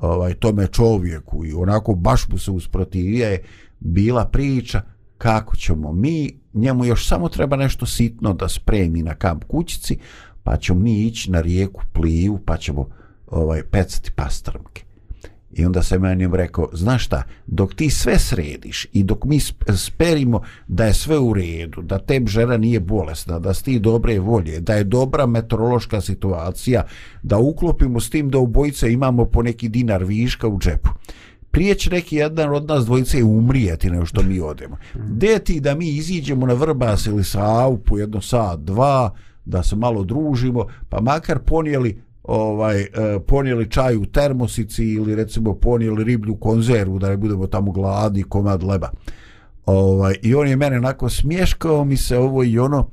ovaj tome čovjeku i onako baš mu se usprotivio je bila priča kako ćemo mi njemu još samo treba nešto sitno da spremi na kamp kućici pa ćemo mi ići na rijeku Pliju, pa ćemo ovaj pecati pastrmke I onda sam ja njemu rekao, znaš šta, dok ti sve središ i dok mi sperimo da je sve u redu, da te žena nije bolesna, da si ti dobre volje, da je dobra meteorološka situacija, da uklopimo s tim da obojice imamo po neki dinar viška u džepu. Prije će neki jedan od nas dvojice umrijeti nego što mi odemo. Gde ti da mi iziđemo na Vrbas ili Savu po jedno sat, dva, da se malo družimo, pa makar ponijeli ovaj e, ponijeli čaj u termosici ili recimo ponijeli riblju konzervu da ne budemo tamo gladni komad leba ovaj i on je mene onako smješkao mi se ovo i ono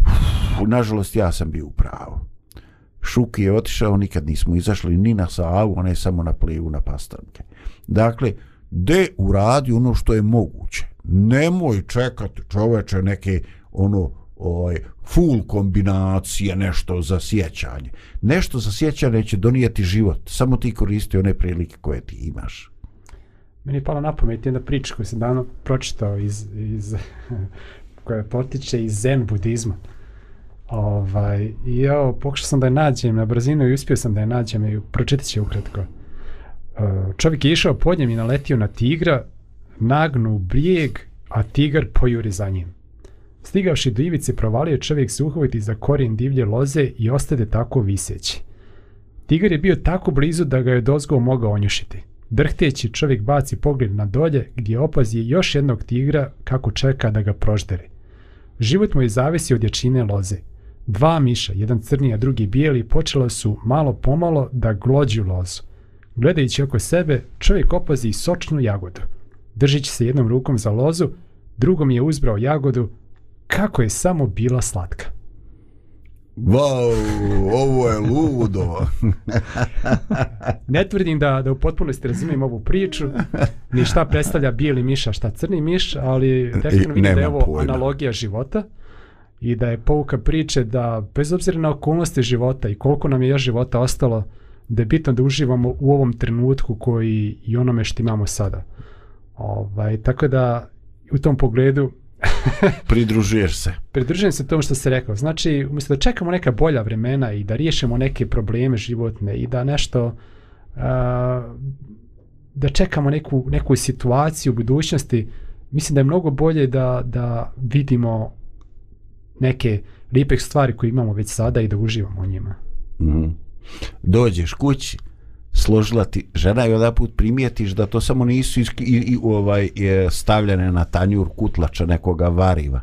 Uf, nažalost ja sam bio u pravu Šuki je otišao, nikad nismo izašli ni na Savu, ona je samo na plivu na pastrnke. Dakle, de uradi ono što je moguće. Nemoj čekati čoveče neke ono ovaj full kombinacije nešto za sjećanje. Nešto za sjećanje će donijeti život. Samo ti koristi one prilike koje ti imaš. Meni je pala na pamet jedna priča koju sam davno pročitao iz, iz, koja potiče iz zen budizma. Ovaj, I evo, pokušao sam da je nađem na brzinu i uspio sam da je nađem i pročitat ću ukratko. E, čovjek je išao pod njem i naletio na tigra, nagnu brijeg, a tigar pojuri za njim. Stigavši do ivice, provalio čovjek se uhvati za korijen divlje loze i ostade tako viseći. Tigar je bio tako blizu da ga je dozgo mogao onjušiti. Drhteći čovjek baci pogled na dolje gdje opazi još jednog tigra kako čeka da ga proždere. Život mu je zavisi od jačine loze. Dva miša, jedan crni a drugi bijeli, počela su malo pomalo da glođu lozu. Gledajući oko sebe, čovjek opazi sočnu jagodu. Držići se jednom rukom za lozu, drugom je uzbrao jagodu, kako je samo bila slatka. Wow, ovo je ludo. Ne tvrdim da, da u potpunosti razumijem ovu priču, ni šta predstavlja bijeli miš, a šta crni miš, ali definitivno vidim da je ovo pojma. analogija života i da je pouka priče da bez obzira na okolnosti života i koliko nam je još života ostalo, da je bitno da uživamo u ovom trenutku koji i onome što imamo sada. Ovaj, tako da u tom pogledu Pridružuješ se. pridržujem se tomu što se rekao. Znači, umjesto da čekamo neka bolja vremena i da riješimo neke probleme životne i da nešto a, da čekamo neku, neku situaciju u budućnosti, mislim da je mnogo bolje da, da vidimo neke lijepe stvari koje imamo već sada i da uživamo u njima. Mhm. Dođeš kući, složila ti žena i onda put primijetiš da to samo nisu i, i, ovaj je stavljene na tanjur kutlača nekoga variva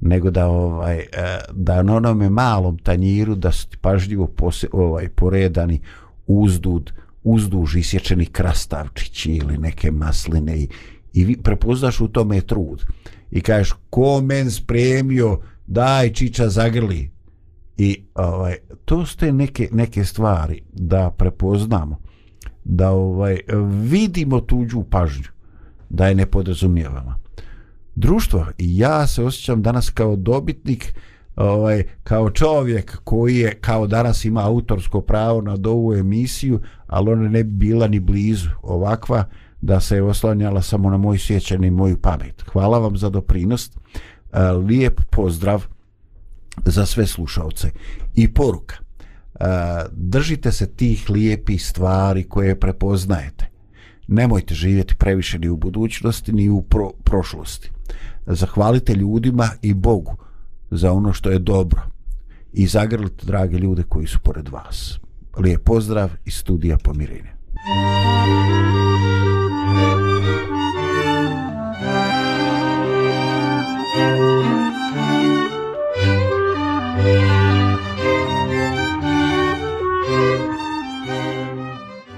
nego da ovaj e, da na onome malom tanjiru da su ti pažljivo pose, ovaj poredani uzdud uzduž isječeni krastavčići ili neke masline i, i vi prepoznaš u tome trud i kažeš ko men spremio daj čiča zagrli i ovaj to ste neke neke stvari da prepoznamo da ovaj vidimo tuđu pažnju da je ne podrazumijevamo. Društvo i ja se osjećam danas kao dobitnik ovaj kao čovjek koji je kao danas ima autorsko pravo na ovu emisiju ali ona ne bi bila ni blizu ovakva da se je oslanjala samo na moj sjećanje i moju pamet. Hvala vam za doprinost. E, lijep pozdrav za sve slušalce. I poruka držite se tih lijepih stvari koje prepoznajete. Nemojte živjeti previše ni u budućnosti ni u pro prošlosti. Zahvalite ljudima i Bogu za ono što je dobro. I zagrlite drage ljude koji su pored vas. Lijep pozdrav iz studija Pomirenja. Thank you.